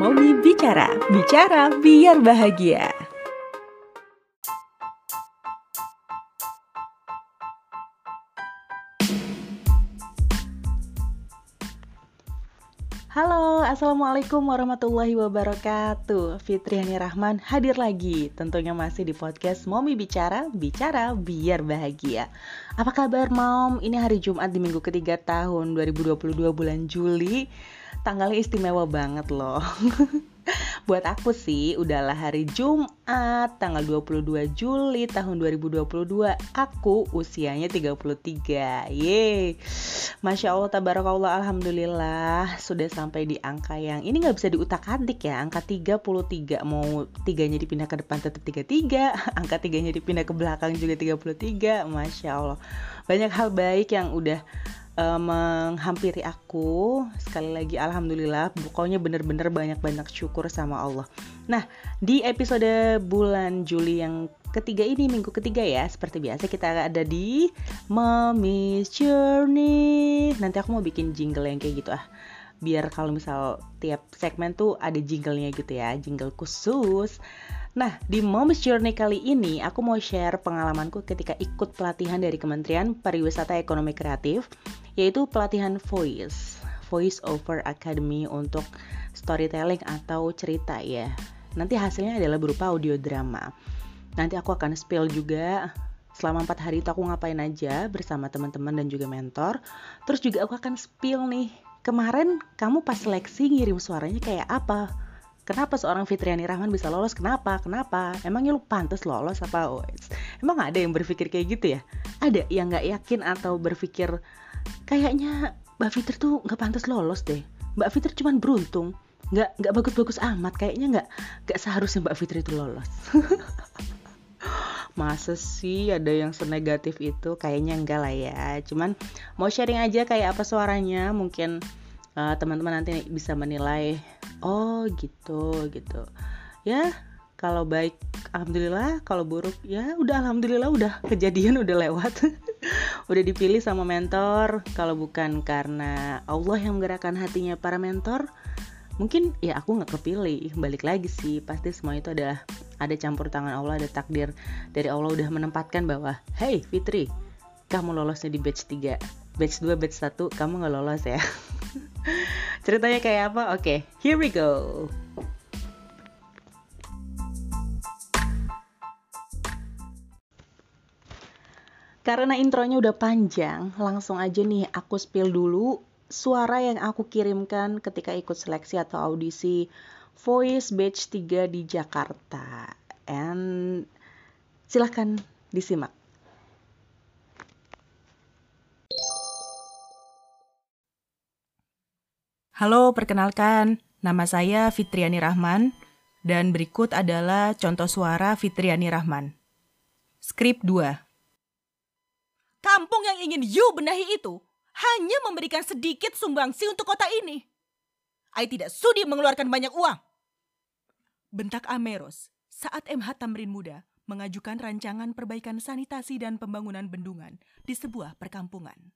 Momi Bicara, bicara biar bahagia. Assalamualaikum warahmatullahi wabarakatuh. Fitriani Rahman hadir lagi. Tentunya masih di podcast Momi Bicara, Bicara Biar Bahagia. Apa kabar Mom? Ini hari Jumat di minggu ketiga tahun 2022 bulan Juli. Tanggalnya istimewa banget loh Buat aku sih udahlah hari Jumat tanggal 22 Juli tahun 2022 Aku usianya 33 Yeay. Masya Allah tabarakallah alhamdulillah Sudah sampai di angka yang Ini gak bisa diutak adik ya Angka 33 Mau tiganya dipindah ke depan tetap 33 Angka tiganya dipindah ke belakang juga 33 Masya Allah. Banyak hal baik yang udah uh, menghampiri aku. Sekali lagi alhamdulillah pokoknya bener-bener banyak-banyak syukur sama Allah. Nah di episode bulan Juli yang ketiga ini minggu ketiga ya seperti biasa kita ada di Mommy's Journey. Nanti aku mau bikin jingle yang kayak gitu ah biar kalau misal tiap segmen tuh ada jinglenya gitu ya jingle khusus Nah, di Moms Journey kali ini aku mau share pengalamanku ketika ikut pelatihan dari Kementerian Pariwisata Ekonomi Kreatif, yaitu pelatihan Voice, Voice Over Academy untuk storytelling atau cerita ya. Nanti hasilnya adalah berupa audio drama. Nanti aku akan spill juga selama empat hari itu aku ngapain aja bersama teman-teman dan juga mentor. Terus juga aku akan spill nih, kemarin kamu pas seleksi ngirim suaranya kayak apa? Kenapa seorang Fitriani Rahman bisa lolos? Kenapa? Kenapa? Emangnya lu pantas lolos apa? Oh, emang ada yang berpikir kayak gitu ya? Ada yang nggak yakin atau berpikir kayaknya Mbak Fitri tuh nggak pantas lolos deh. Mbak Fitri cuma beruntung, nggak nggak bagus-bagus amat. Kayaknya nggak nggak seharusnya Mbak Fitri itu lolos. Masa sih ada yang senegatif itu? Kayaknya enggak lah ya. Cuman mau sharing aja kayak apa suaranya. Mungkin uh, teman-teman nanti bisa menilai oh gitu gitu ya kalau baik alhamdulillah kalau buruk ya udah alhamdulillah udah kejadian udah lewat udah dipilih sama mentor kalau bukan karena Allah yang menggerakkan hatinya para mentor mungkin ya aku nggak kepilih balik lagi sih pasti semua itu adalah ada campur tangan Allah ada takdir dari Allah udah menempatkan bahwa hey Fitri kamu lolosnya di batch 3 batch 2 batch 1 kamu nggak lolos ya Ceritanya kayak apa? Oke, okay, here we go. Karena intronya udah panjang, langsung aja nih aku spill dulu suara yang aku kirimkan ketika ikut seleksi atau audisi Voice Batch 3 di Jakarta. And silahkan disimak. Halo, perkenalkan. Nama saya Fitriani Rahman dan berikut adalah contoh suara Fitriani Rahman. Skrip 2. Kampung yang ingin you benahi itu hanya memberikan sedikit sumbangsi untuk kota ini. I tidak sudi mengeluarkan banyak uang. Bentak Ameros saat MH Tamrin Muda mengajukan rancangan perbaikan sanitasi dan pembangunan bendungan di sebuah perkampungan.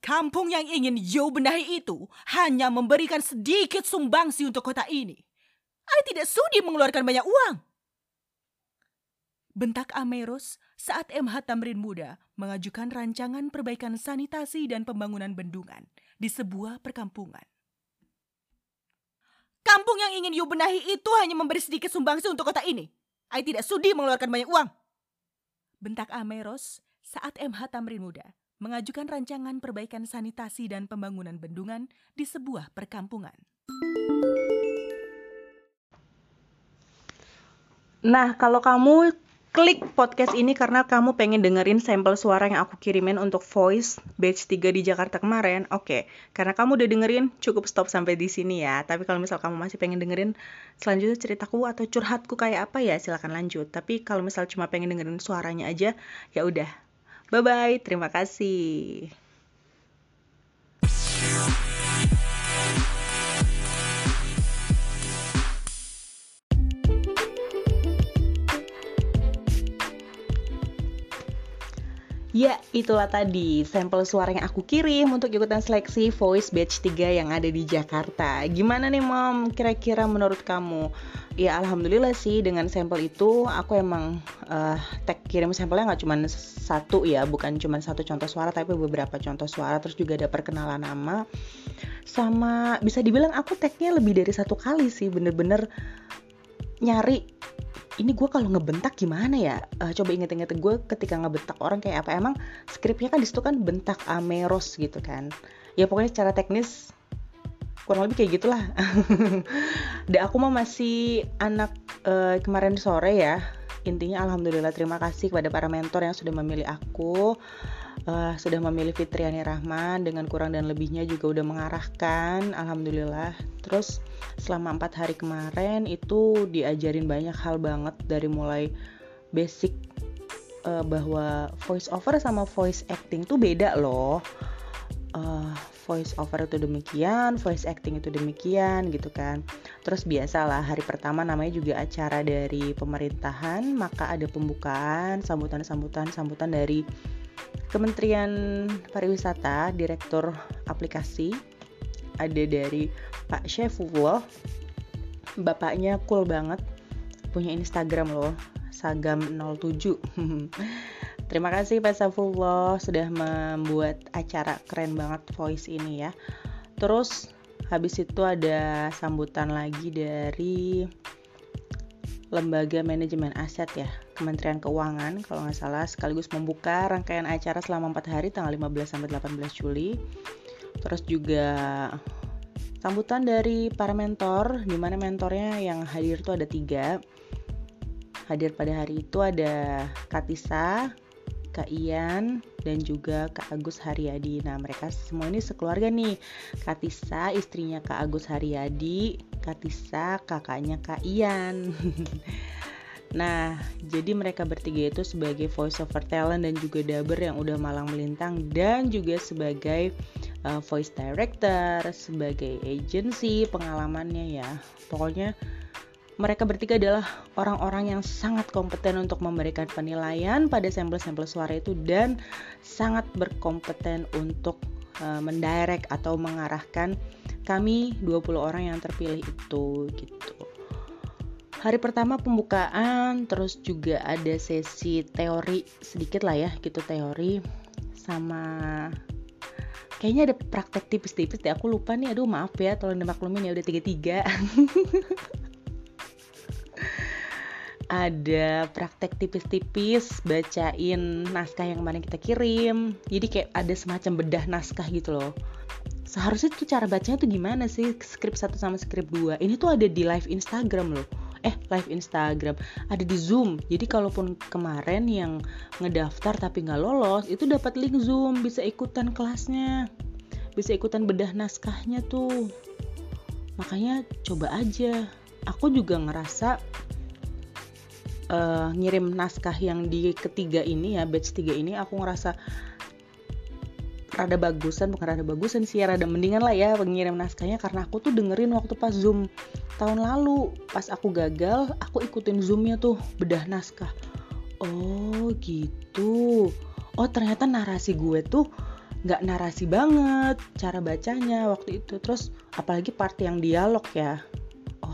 Kampung yang ingin Yo benahi itu hanya memberikan sedikit sumbangsi untuk kota ini. I tidak sudi mengeluarkan banyak uang. Bentak Ameros saat MH Tamrin Muda mengajukan rancangan perbaikan sanitasi dan pembangunan bendungan di sebuah perkampungan. Kampung yang ingin Yo benahi itu hanya memberi sedikit sumbangsi untuk kota ini. I tidak sudi mengeluarkan banyak uang. Bentak Ameros saat MH Tamrin Muda mengajukan rancangan perbaikan sanitasi dan pembangunan bendungan di sebuah perkampungan. Nah, kalau kamu klik podcast ini karena kamu pengen dengerin sampel suara yang aku kirimin untuk voice batch 3 di Jakarta kemarin, oke. Okay. Karena kamu udah dengerin, cukup stop sampai di sini ya. Tapi kalau misal kamu masih pengen dengerin selanjutnya ceritaku atau curhatku kayak apa ya, silahkan lanjut. Tapi kalau misal cuma pengen dengerin suaranya aja, ya udah Bye bye, terima kasih. Ya, itulah tadi sampel suara yang aku kirim untuk ikutan seleksi Voice Batch 3 yang ada di Jakarta. Gimana nih, Mom? Kira-kira menurut kamu? Ya, alhamdulillah sih dengan sampel itu aku emang uh, tag kirim sampelnya nggak cuma satu ya, bukan cuma satu contoh suara tapi beberapa contoh suara terus juga ada perkenalan nama. Sama bisa dibilang aku tagnya lebih dari satu kali sih, bener-bener nyari ini gue kalau ngebentak gimana ya? Uh, coba inget-inget gue ketika ngebentak orang kayak apa emang skripnya kan di situ kan bentak ameros gitu kan. Ya pokoknya secara teknis kurang lebih kayak gitulah. Dan aku mah masih anak uh, kemarin sore ya. Intinya alhamdulillah terima kasih kepada para mentor yang sudah memilih aku uh, sudah memilih Fitriani Rahman dengan kurang dan lebihnya juga udah mengarahkan alhamdulillah terus selama empat hari kemarin itu diajarin banyak hal banget dari mulai basic uh, bahwa voice over sama voice acting tuh beda loh uh, voice over itu demikian, voice acting itu demikian gitu kan. Terus biasalah hari pertama namanya juga acara dari pemerintahan, maka ada pembukaan, sambutan-sambutan, sambutan dari Kementerian Pariwisata, Direktur Aplikasi, ada dari Pak Syefullah. Bapaknya cool banget, punya Instagram loh, Sagam07. Terima kasih Pak Syefullah sudah membuat acara keren banget voice ini ya. Terus habis itu ada sambutan lagi dari Lembaga Manajemen Aset ya, Kementerian Keuangan kalau nggak salah sekaligus membuka rangkaian acara selama 4 hari tanggal 15 sampai 18 Juli. Terus juga sambutan dari para mentor, di mana mentornya yang hadir itu ada tiga. Hadir pada hari itu ada Katisa, Kak Ian, dan juga Kak Agus Haryadi. Nah, mereka semua ini sekeluarga nih. Katisa, istrinya Kak Agus Haryadi, Katisa, kakaknya Kak Ian. nah, jadi mereka bertiga itu sebagai voice over talent dan juga dubber yang udah malang melintang dan juga sebagai uh, voice director, sebagai agency pengalamannya ya. Pokoknya mereka bertiga adalah orang-orang yang sangat kompeten untuk memberikan penilaian pada sampel-sampel suara itu dan sangat berkompeten untuk uh, mendirect atau mengarahkan kami 20 orang yang terpilih itu gitu. Hari pertama pembukaan, terus juga ada sesi teori sedikit lah ya, gitu teori. Sama kayaknya ada praktek tipis-tipis deh aku lupa nih aduh maaf ya tolong dimaklumin ya udah tiga tiga ada praktek tipis-tipis bacain naskah yang kemarin kita kirim. Jadi kayak ada semacam bedah naskah gitu loh. Seharusnya tuh cara bacanya tuh gimana sih skrip satu sama skrip dua? Ini tuh ada di live Instagram loh eh live Instagram ada di Zoom. Jadi kalaupun kemarin yang ngedaftar tapi nggak lolos itu dapat link Zoom bisa ikutan kelasnya bisa ikutan bedah naskahnya tuh. Makanya coba aja. Aku juga ngerasa uh, ngirim naskah yang di ketiga ini ya batch tiga ini aku ngerasa rada bagusan bukan rada bagusan sih ya rada mendingan lah ya pengirim naskahnya karena aku tuh dengerin waktu pas zoom tahun lalu. Pas aku gagal aku ikutin zoomnya tuh bedah naskah. Oh gitu. Oh ternyata narasi gue tuh nggak narasi banget cara bacanya waktu itu. Terus apalagi part yang dialog ya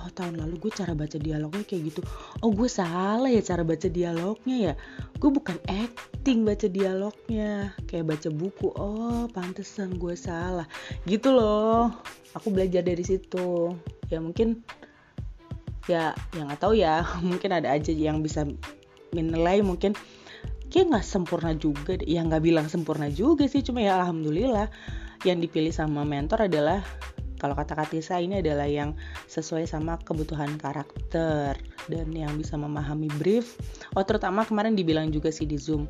oh tahun lalu gue cara baca dialognya kayak gitu. Oh gue salah ya cara baca dialognya ya? Gue bukan acting baca dialognya kayak baca buku. Oh pantesan gue salah. Gitu loh. Aku belajar dari situ. Ya mungkin ya yang nggak tahu ya. Mungkin ada aja yang bisa menilai mungkin. Kayak nggak sempurna juga ya nggak bilang sempurna juga sih cuma ya alhamdulillah. Yang dipilih sama mentor adalah kalau kata Katisa ini adalah yang sesuai sama kebutuhan karakter dan yang bisa memahami brief. Oh terutama kemarin dibilang juga sih di Zoom.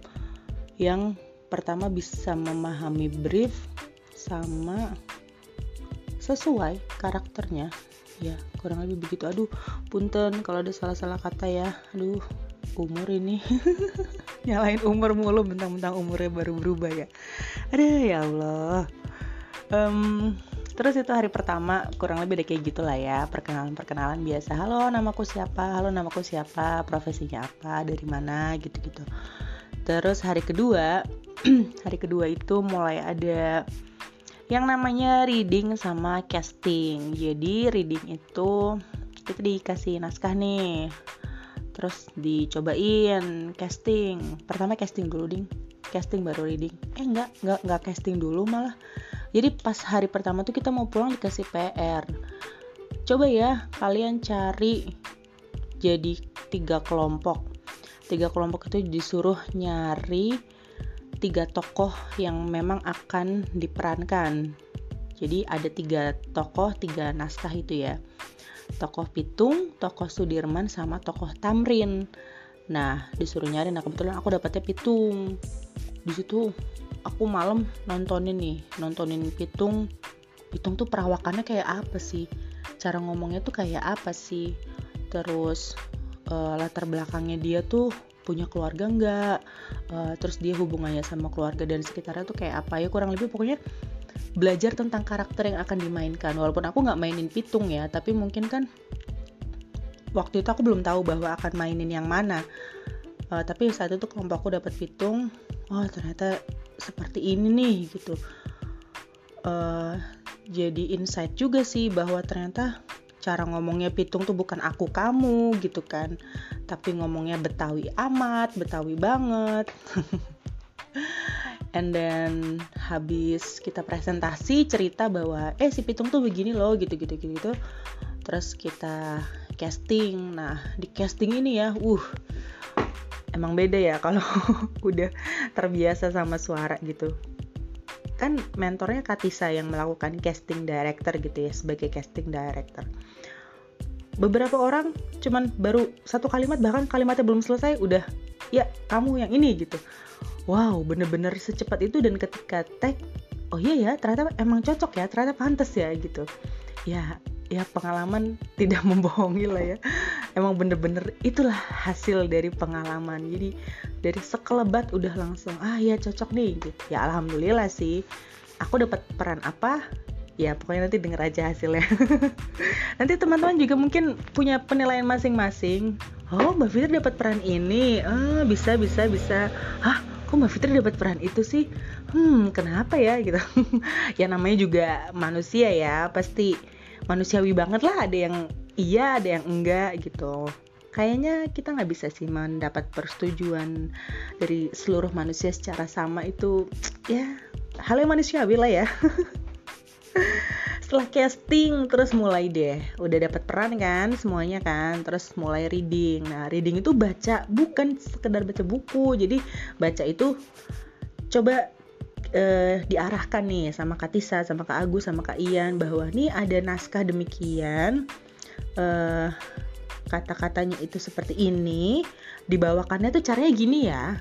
Yang pertama bisa memahami brief sama sesuai karakternya. Ya kurang lebih begitu. Aduh punten kalau ada salah-salah kata ya. Aduh umur ini. Nyalain umur mulu bentang-bentang umurnya baru berubah ya. Aduh ya Allah. Um, Terus itu hari pertama kurang lebih udah kayak gitulah ya perkenalan-perkenalan biasa. Halo namaku siapa? Halo namaku siapa? Profesinya apa? Dari mana? Gitu-gitu. terus hari kedua hari kedua itu mulai ada yang namanya reading sama casting jadi reading itu kita dikasih naskah nih terus dicobain casting pertama casting dulu ding casting baru reading eh enggak enggak enggak casting dulu malah jadi pas hari pertama tuh kita mau pulang dikasih PR coba ya kalian cari jadi tiga kelompok tiga kelompok itu disuruh nyari tiga tokoh yang memang akan diperankan jadi ada tiga tokoh tiga naskah itu ya tokoh Pitung, tokoh Sudirman, sama tokoh Tamrin. Nah, disuruh nyari. Nah, kebetulan aku dapetnya Pitung. Di situ aku malam nontonin nih, nontonin Pitung. Pitung tuh perawakannya kayak apa sih? Cara ngomongnya tuh kayak apa sih? Terus uh, latar belakangnya dia tuh punya keluarga enggak? Uh, terus dia hubungannya sama keluarga dan sekitarnya tuh kayak apa ya? Kurang lebih pokoknya belajar tentang karakter yang akan dimainkan walaupun aku nggak mainin pitung ya tapi mungkin kan waktu itu aku belum tahu bahwa akan mainin yang mana uh, tapi saat itu kelompokku dapat pitung oh ternyata seperti ini nih gitu. Uh, jadi insight juga sih bahwa ternyata cara ngomongnya pitung tuh bukan aku kamu gitu kan. Tapi ngomongnya betawi amat betawi banget. And then habis kita presentasi cerita bahwa eh si Pitung tuh begini loh gitu gitu gitu, gitu. terus kita casting. Nah di casting ini ya uh emang beda ya kalau udah terbiasa sama suara gitu. Kan mentornya Katisa yang melakukan casting director gitu ya sebagai casting director. Beberapa orang cuman baru satu kalimat bahkan kalimatnya belum selesai udah ya kamu yang ini gitu. Wow bener-bener secepat itu dan ketika tag oh iya ya ternyata emang cocok ya ternyata pantas ya gitu. Ya ya pengalaman tidak membohongi lah ya. Emang bener-bener itulah hasil dari pengalaman. Jadi dari sekelebat udah langsung ah ya cocok nih gitu. Ya alhamdulillah sih. Aku dapat peran apa? Ya pokoknya nanti denger aja hasilnya. Nanti teman-teman juga mungkin punya penilaian masing-masing. Oh mbak Fitri dapat peran ini? Ah bisa bisa bisa. Hah kok Mbak Fitri dapat peran itu sih? Hmm kenapa ya? Gitu. Ya namanya juga manusia ya pasti manusiawi banget lah. Ada yang iya ada yang enggak gitu. Kayaknya kita nggak bisa sih mendapat persetujuan dari seluruh manusia secara sama itu ya hal yang manusiawi lah ya. Setelah casting terus mulai deh. Udah dapat peran kan semuanya kan. Terus mulai reading. Nah reading itu baca bukan sekedar baca buku. Jadi baca itu coba uh, diarahkan nih sama Kak Tisa, sama Kak Agus, sama Kak Ian bahwa nih ada naskah demikian uh, kata-katanya itu seperti ini. Dibawakannya tuh caranya gini ya.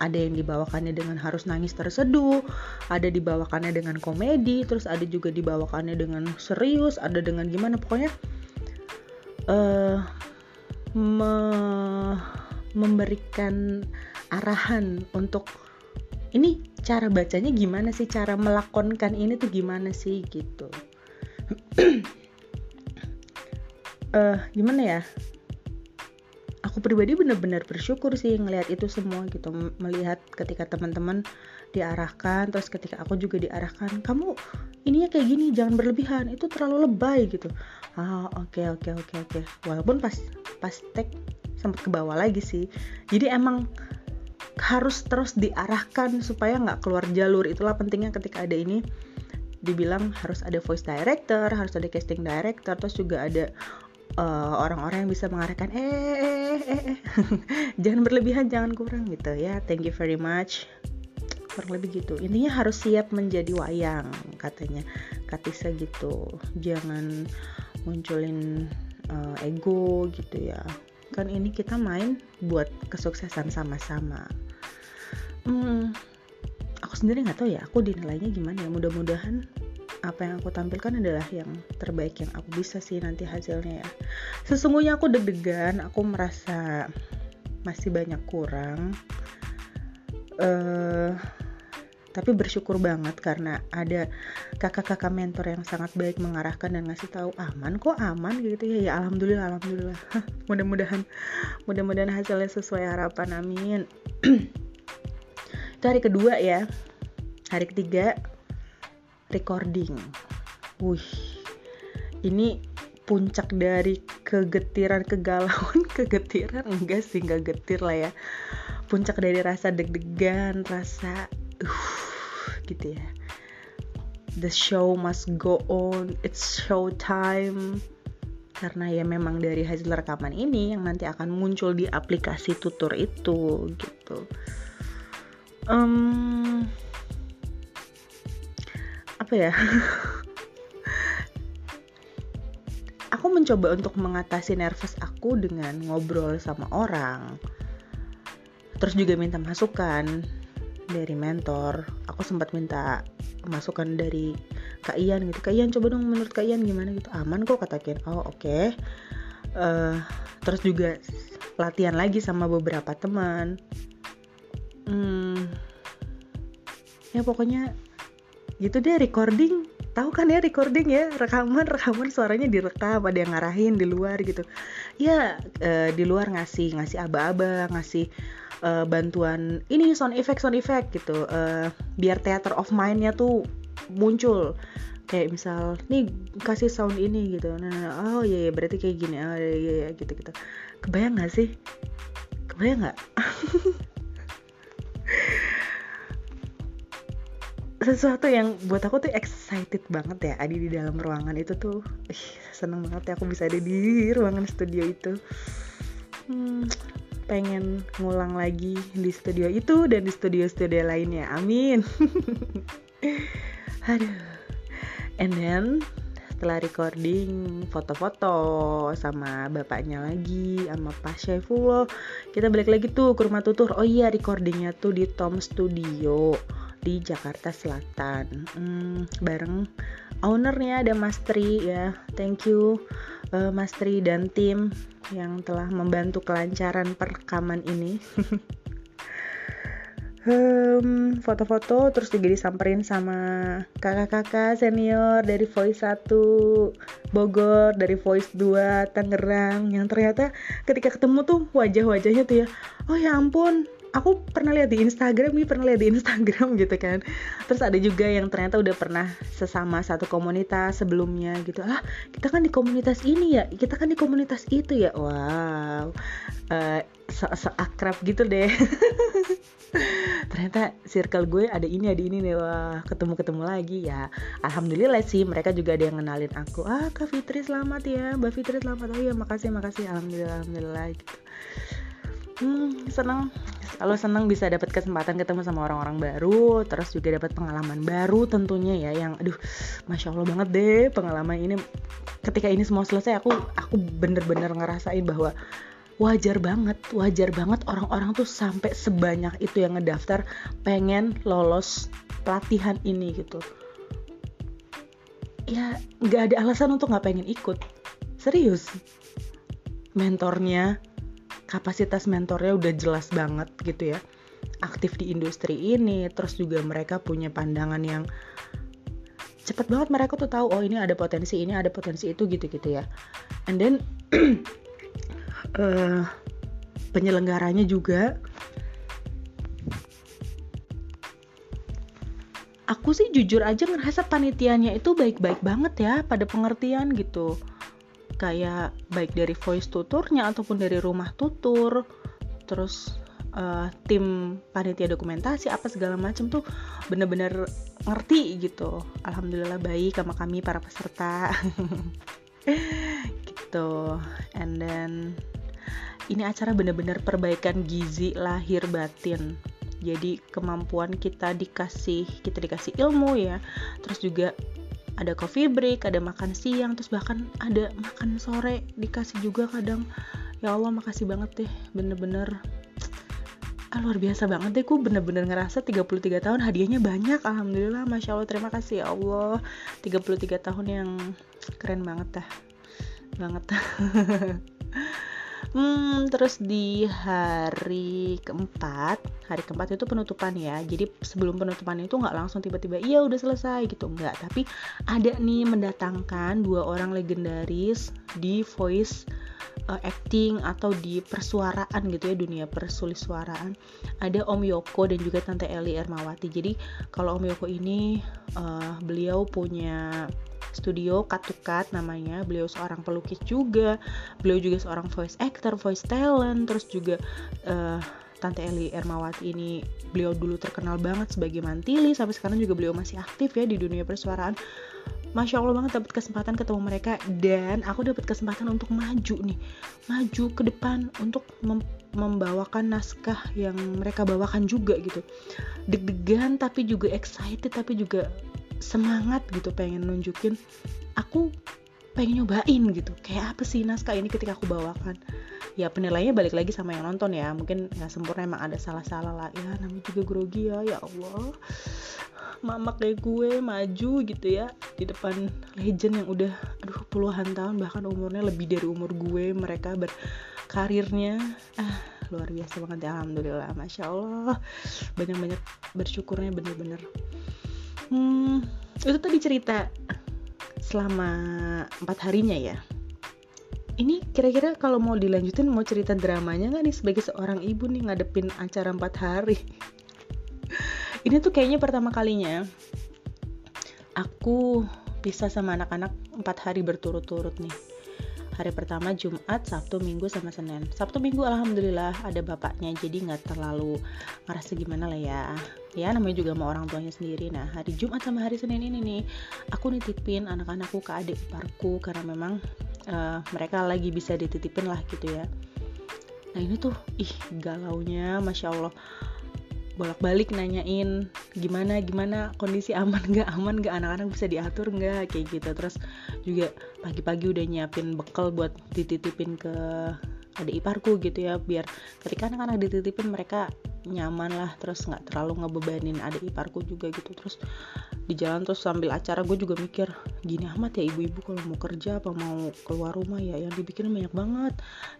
Ada yang dibawakannya dengan harus nangis terseduh, ada dibawakannya dengan komedi, terus ada juga dibawakannya dengan serius, ada dengan gimana. Pokoknya uh, me memberikan arahan untuk ini cara bacanya gimana sih, cara melakonkan ini tuh gimana sih gitu. uh, gimana ya? aku pribadi benar-benar bersyukur sih ngelihat itu semua gitu melihat ketika teman-teman diarahkan terus ketika aku juga diarahkan kamu ininya kayak gini jangan berlebihan itu terlalu lebay gitu ah oke okay, oke okay, oke okay, oke okay. walaupun pas pas tag sempat ke bawah lagi sih jadi emang harus terus diarahkan supaya nggak keluar jalur. Itulah pentingnya ketika ada ini dibilang harus ada voice director harus ada casting director terus juga ada eh, orang-orang yang bisa mengarahkan eh eh eh, eh, eh. jangan berlebihan jangan kurang gitu ya. Thank you very much. Kurang lebih gitu. Intinya harus siap menjadi wayang katanya. Katisa gitu. Jangan munculin uh, ego gitu ya. Kan ini kita main buat kesuksesan sama-sama hmm, aku sendiri nggak tahu ya aku dinilainya gimana ya. Mudah-mudahan apa yang aku tampilkan adalah yang terbaik yang aku bisa sih nanti hasilnya ya. Sesungguhnya aku deg-degan aku merasa masih banyak kurang. Uh, tapi bersyukur banget karena ada kakak-kakak mentor yang sangat baik mengarahkan dan ngasih tahu aman kok aman gitu ya. Ya alhamdulillah alhamdulillah. Mudah-mudahan mudah-mudahan hasilnya sesuai harapan amin itu hari kedua ya. Hari ketiga recording. Wih ini puncak dari kegetiran kegalauan kegetiran? Enggak sih enggak getir lah ya. Puncak dari rasa deg-degan rasa uh gitu ya. The show must go on. It's show time karena ya memang dari hasil rekaman ini yang nanti akan muncul di aplikasi tutur itu gitu um, apa ya? Aku mencoba untuk mengatasi nervous aku dengan ngobrol sama orang. Terus juga minta masukan dari mentor. Aku sempat minta masukan dari Kak Ian gitu. Kak Ian coba dong menurut Kak Ian gimana gitu. Aman kok kata Ken. Oh oke. Okay. uh, eh, terus juga latihan lagi sama beberapa teman. Hmm, ya pokoknya gitu deh recording. Tahu kan ya recording ya? Rekaman rekaman suaranya direkam ada yang ngarahin di luar gitu. Ya uh, di luar ngasih ngasih aba-aba ngasih uh, bantuan ini sound effect sound effect gitu. Uh, biar theater of mindnya tuh muncul. Kayak misal nih kasih sound ini gitu. Nah, nah oh iya, iya berarti kayak gini. Oh iya iya, iya gitu gitu kebayang gak sih? Kebayang nggak sesuatu yang buat aku tuh excited banget ya Adi di dalam ruangan itu tuh. Ih, seneng banget ya aku bisa ada di ruangan studio itu. Hmm, pengen ngulang lagi di studio itu dan di studio-studio lainnya. Amin. Aduh. And then setelah recording foto-foto sama bapaknya lagi sama Pak Syaifullah kita balik lagi tuh ke rumah tutur. Oh iya recordingnya tuh di Tom Studio di Jakarta Selatan. Hmm, bareng ownernya ada Mas Tri ya. Thank you uh, Mas Tri dan tim yang telah membantu kelancaran perekaman ini. Um, foto-foto terus juga disamperin sama kakak-kakak senior dari Voice 1 Bogor, dari Voice 2 Tangerang. Yang ternyata ketika ketemu tuh wajah-wajahnya tuh ya oh ya ampun aku pernah lihat di Instagram nih pernah lihat di Instagram gitu kan. Terus ada juga yang ternyata udah pernah sesama satu komunitas sebelumnya gitu. Ah kita kan di komunitas ini ya kita kan di komunitas itu ya. Wow. Uh, se akrab gitu deh. Ternyata circle gue ada ini ada ini nih. Wah ketemu ketemu lagi ya. Alhamdulillah sih mereka juga ada yang kenalin aku. Ah kak Fitri selamat ya. Mbak Fitri selamat. Oh ya makasih makasih. Alhamdulillah alhamdulillah gitu hmm, senang kalau senang bisa dapat kesempatan ketemu sama orang-orang baru terus juga dapat pengalaman baru tentunya ya yang aduh masya allah banget deh pengalaman ini. Ketika ini semua selesai aku aku bener-bener ngerasain bahwa wajar banget wajar banget orang-orang tuh sampai sebanyak itu yang ngedaftar pengen lolos pelatihan ini gitu. Ya nggak ada alasan untuk nggak pengen ikut. Serius. Mentornya kapasitas mentornya udah jelas banget gitu ya. Aktif di industri ini terus juga mereka punya pandangan yang cepet banget mereka tuh tahu oh ini ada potensi ini ada potensi itu gitu gitu ya. And then uh, penyelenggaranya juga aku sih jujur aja ngerasa panitianya itu baik-baik banget ya pada pengertian gitu kayak baik dari voice tuturnya ataupun dari rumah tutur terus uh, tim panitia dokumentasi apa segala macam tuh bener-bener ngerti gitu. Alhamdulillah baik sama kami para peserta. Gitu. And then ini acara bener-bener perbaikan gizi lahir batin. Jadi kemampuan kita dikasih kita dikasih ilmu ya. Terus juga ada coffee break ada makan siang terus bahkan ada makan sore dikasih juga kadang. Ya Allah makasih banget deh bener-bener. Ah, luar biasa banget deh ku bener-bener ngerasa 33 tahun hadiahnya banyak. Alhamdulillah masya Allah terima kasih ya Allah. 33 tahun yang keren banget dah banget Hmm, terus di hari keempat, hari keempat itu penutupan ya. Jadi sebelum penutupan itu nggak langsung tiba-tiba iya udah selesai gitu, nggak. Tapi ada nih mendatangkan dua orang legendaris di voice uh, acting atau di persuaraan gitu ya dunia persulisuaraan ada Om Yoko dan juga Tante Eli Ermawati jadi kalau Om Yoko ini uh, beliau punya studio Cut to namanya. Beliau seorang pelukis juga. Beliau juga seorang voice actor voice talent. Terus juga uh, Tante Eli Ermawati ini beliau dulu terkenal banget sebagai mantili. Sampai sekarang juga beliau masih aktif ya di dunia persuaraan. Masya Allah banget dapat kesempatan ketemu mereka. Dan aku dapat kesempatan untuk maju nih. Maju ke depan untuk mem membawakan naskah yang mereka bawakan juga gitu. Deg-degan tapi juga excited tapi juga semangat gitu pengen nunjukin aku pengen nyobain gitu. Kayak apa sih naskah ini ketika aku bawakan? Ya penilaiannya balik lagi sama yang nonton ya. Mungkin nggak sempurna emang ada salah-salah lah. Ya namanya juga grogi ya ya Allah. Mama kayak gue maju gitu ya di depan legend yang udah aduh puluhan tahun bahkan umurnya lebih dari umur gue mereka berkarirnya. Ah luar biasa banget ya alhamdulillah masya Allah. Banyak banyak bersyukurnya bener-bener hmm, itu tadi cerita selama empat harinya ya ini kira-kira kalau mau dilanjutin mau cerita dramanya nggak nih sebagai seorang ibu nih ngadepin acara empat hari ini tuh kayaknya pertama kalinya aku bisa sama anak-anak empat hari berturut-turut nih hari pertama Jumat, Sabtu, Minggu sama Senin. Sabtu Minggu alhamdulillah ada bapaknya jadi nggak terlalu ngerasa gimana lah ya. Ya namanya juga sama orang tuanya sendiri. Nah hari Jumat sama hari Senin ini nih aku nitipin anak-anakku ke adik iparku karena memang uh, mereka lagi bisa dititipin lah gitu ya. Nah ini tuh ih galaunya masya Allah. Bolak-balik nanyain gimana gimana? Kondisi aman nggak? Aman nggak? Anak-anak bisa diatur nggak? Kayak gitu. Terus juga pagi-pagi udah nyiapin bekal buat dititipin ke adik iparku gitu ya biar ketika anak-anak dititipin mereka nyaman lah terus nggak terlalu ngebebanin adik iparku juga gitu. Terus di jalan terus sambil acara gue juga mikir gini amat ya ibu-ibu kalau mau kerja apa mau keluar rumah ya? Yang dibikin banyak banget.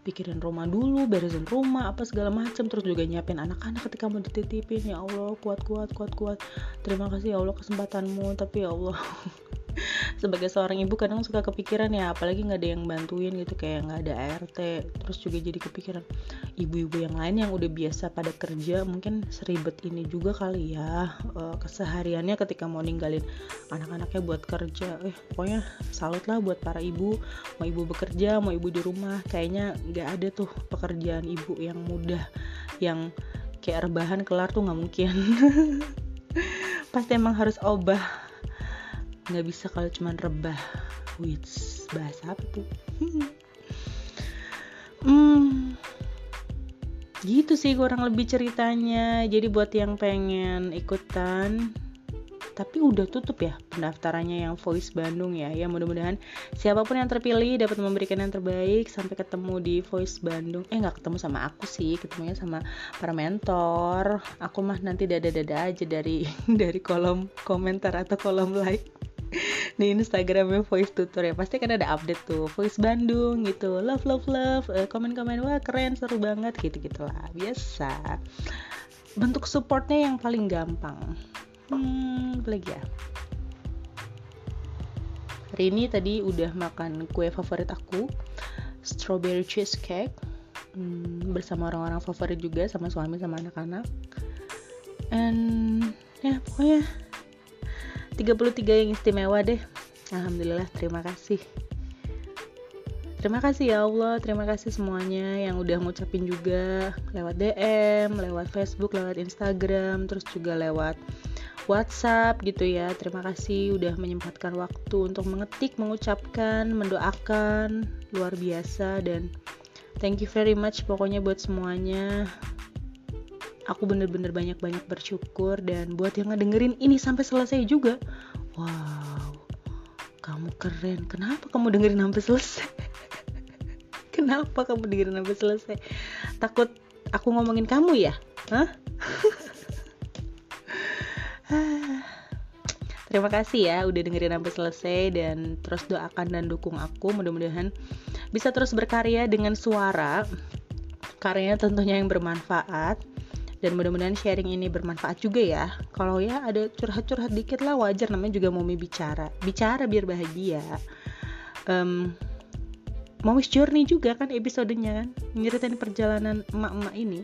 Pikirin rumah dulu beresin rumah apa segala macam terus juga nyiapin anak-anak ketika mau dititipin. Ya Allah kuat kuat kuat kuat. Terima kasih ya Allah kesempatanmu tapi ya Allah sebagai seorang ibu kadang suka kepikiran ya apalagi nggak ada yang bantuin gitu kayak nggak ada ART terus juga jadi kepikiran ibu-ibu yang lain yang udah biasa pada kerja mungkin seribet ini juga kali ya uh, kesehariannya ketika mau ninggalin anak-anaknya buat kerja. Eh pokoknya salut lah buat para ibu mau ibu bekerja mau ibu di rumah kayaknya nggak ada tuh pekerjaan ibu yang mudah yang kayak rebahan kelar tuh nggak mungkin. Pasti emang harus obah nggak bisa kalau cuman rebah. Wits bahasa apa tuh? Hmm. Gitu sih kurang lebih ceritanya. Jadi buat yang pengen ikutan tapi udah tutup ya pendaftarannya yang Voice Bandung ya. Ya mudah-mudahan siapa pun yang terpilih dapat memberikan yang terbaik. Sampai ketemu di Voice Bandung. Eh nggak ketemu sama aku sih. Ketemunya sama para mentor. Aku mah nanti dada-dada aja dari dari kolom komentar atau kolom like di Instagramnya Voice Tutor ya. Pasti kan ada update tuh. Voice Bandung gitu. Love love love. Uh, komen komen wah keren seru banget gitu gitulah biasa. Bentuk supportnya yang paling gampang. Hmm lagi ya? Hari ini tadi udah makan kue favorit aku. Strawberry cheesecake. Hmm, bersama orang-orang favorit juga sama suami sama anak-anak. And ya pokoknya 33 yang istimewa deh. Alhamdulillah terima kasih. Terima kasih ya Allah, terima kasih semuanya yang udah ngucapin juga. Lewat DM, lewat Facebook, lewat Instagram, terus juga lewat WhatsApp gitu ya. Terima kasih udah menyempatkan waktu untuk mengetik, mengucapkan, mendoakan, luar biasa dan thank you very much pokoknya buat semuanya aku bener-bener banyak-banyak bersyukur dan buat yang ngedengerin ini sampai selesai juga. Wow kamu keren. Kenapa kamu dengerin sampai selesai? Kenapa kamu dengerin sampai selesai? Takut aku ngomongin kamu ya? Hah? Terima kasih ya udah dengerin sampai selesai dan terus doakan dan dukung aku. Mudah-mudahan bisa terus berkarya dengan suara. Karyanya tentunya yang bermanfaat dan mudah-mudahan sharing ini bermanfaat juga ya. Kalau ya ada curhat-curhat dikit lah wajar. Namanya juga mau bicara. Bicara biar bahagia. Um, Mommy's Journey juga kan episodenya kan? Nyeritain perjalanan emak-emak ini.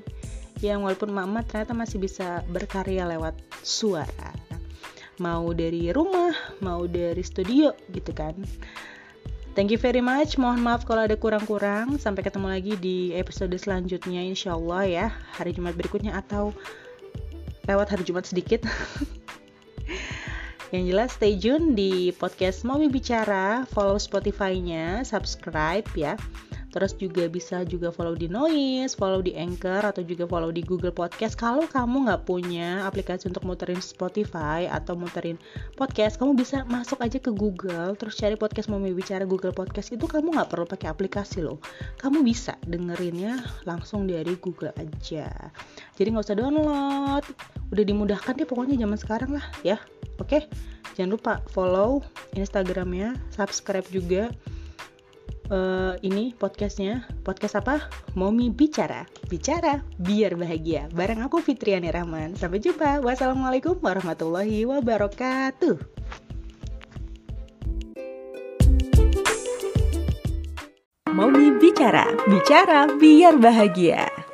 Yang walaupun emak-emak ternyata masih bisa berkarya lewat suara. Mau dari rumah mau dari studio gitu kan Thank you very much. Mohon maaf kalau ada kurang-kurang. Sampai ketemu lagi di episode selanjutnya insya Allah ya. Hari Jumat berikutnya atau lewat hari Jumat sedikit. Yang jelas stay tune di podcast Mami Bicara, follow Spotify-nya, subscribe ya. Terus juga bisa juga follow di Noise, follow di Anchor atau juga follow di Google Podcast. Kalau kamu nggak punya aplikasi untuk muterin Spotify atau muterin podcast, kamu bisa masuk aja ke Google, terus cari podcast Mami Bicara Google Podcast itu kamu nggak perlu pakai aplikasi loh. Kamu bisa dengerinnya langsung dari Google aja. Jadi nggak usah download, udah dimudahkan deh pokoknya zaman sekarang lah ya. Oke, jangan lupa follow Instagramnya, subscribe juga uh, ini podcastnya. Podcast apa? Momi bicara. Bicara biar bahagia. Bareng aku Fitriani Rahman. Sampai jumpa. Wassalamualaikum warahmatullahi wabarakatuh. Momi bicara. Bicara biar bahagia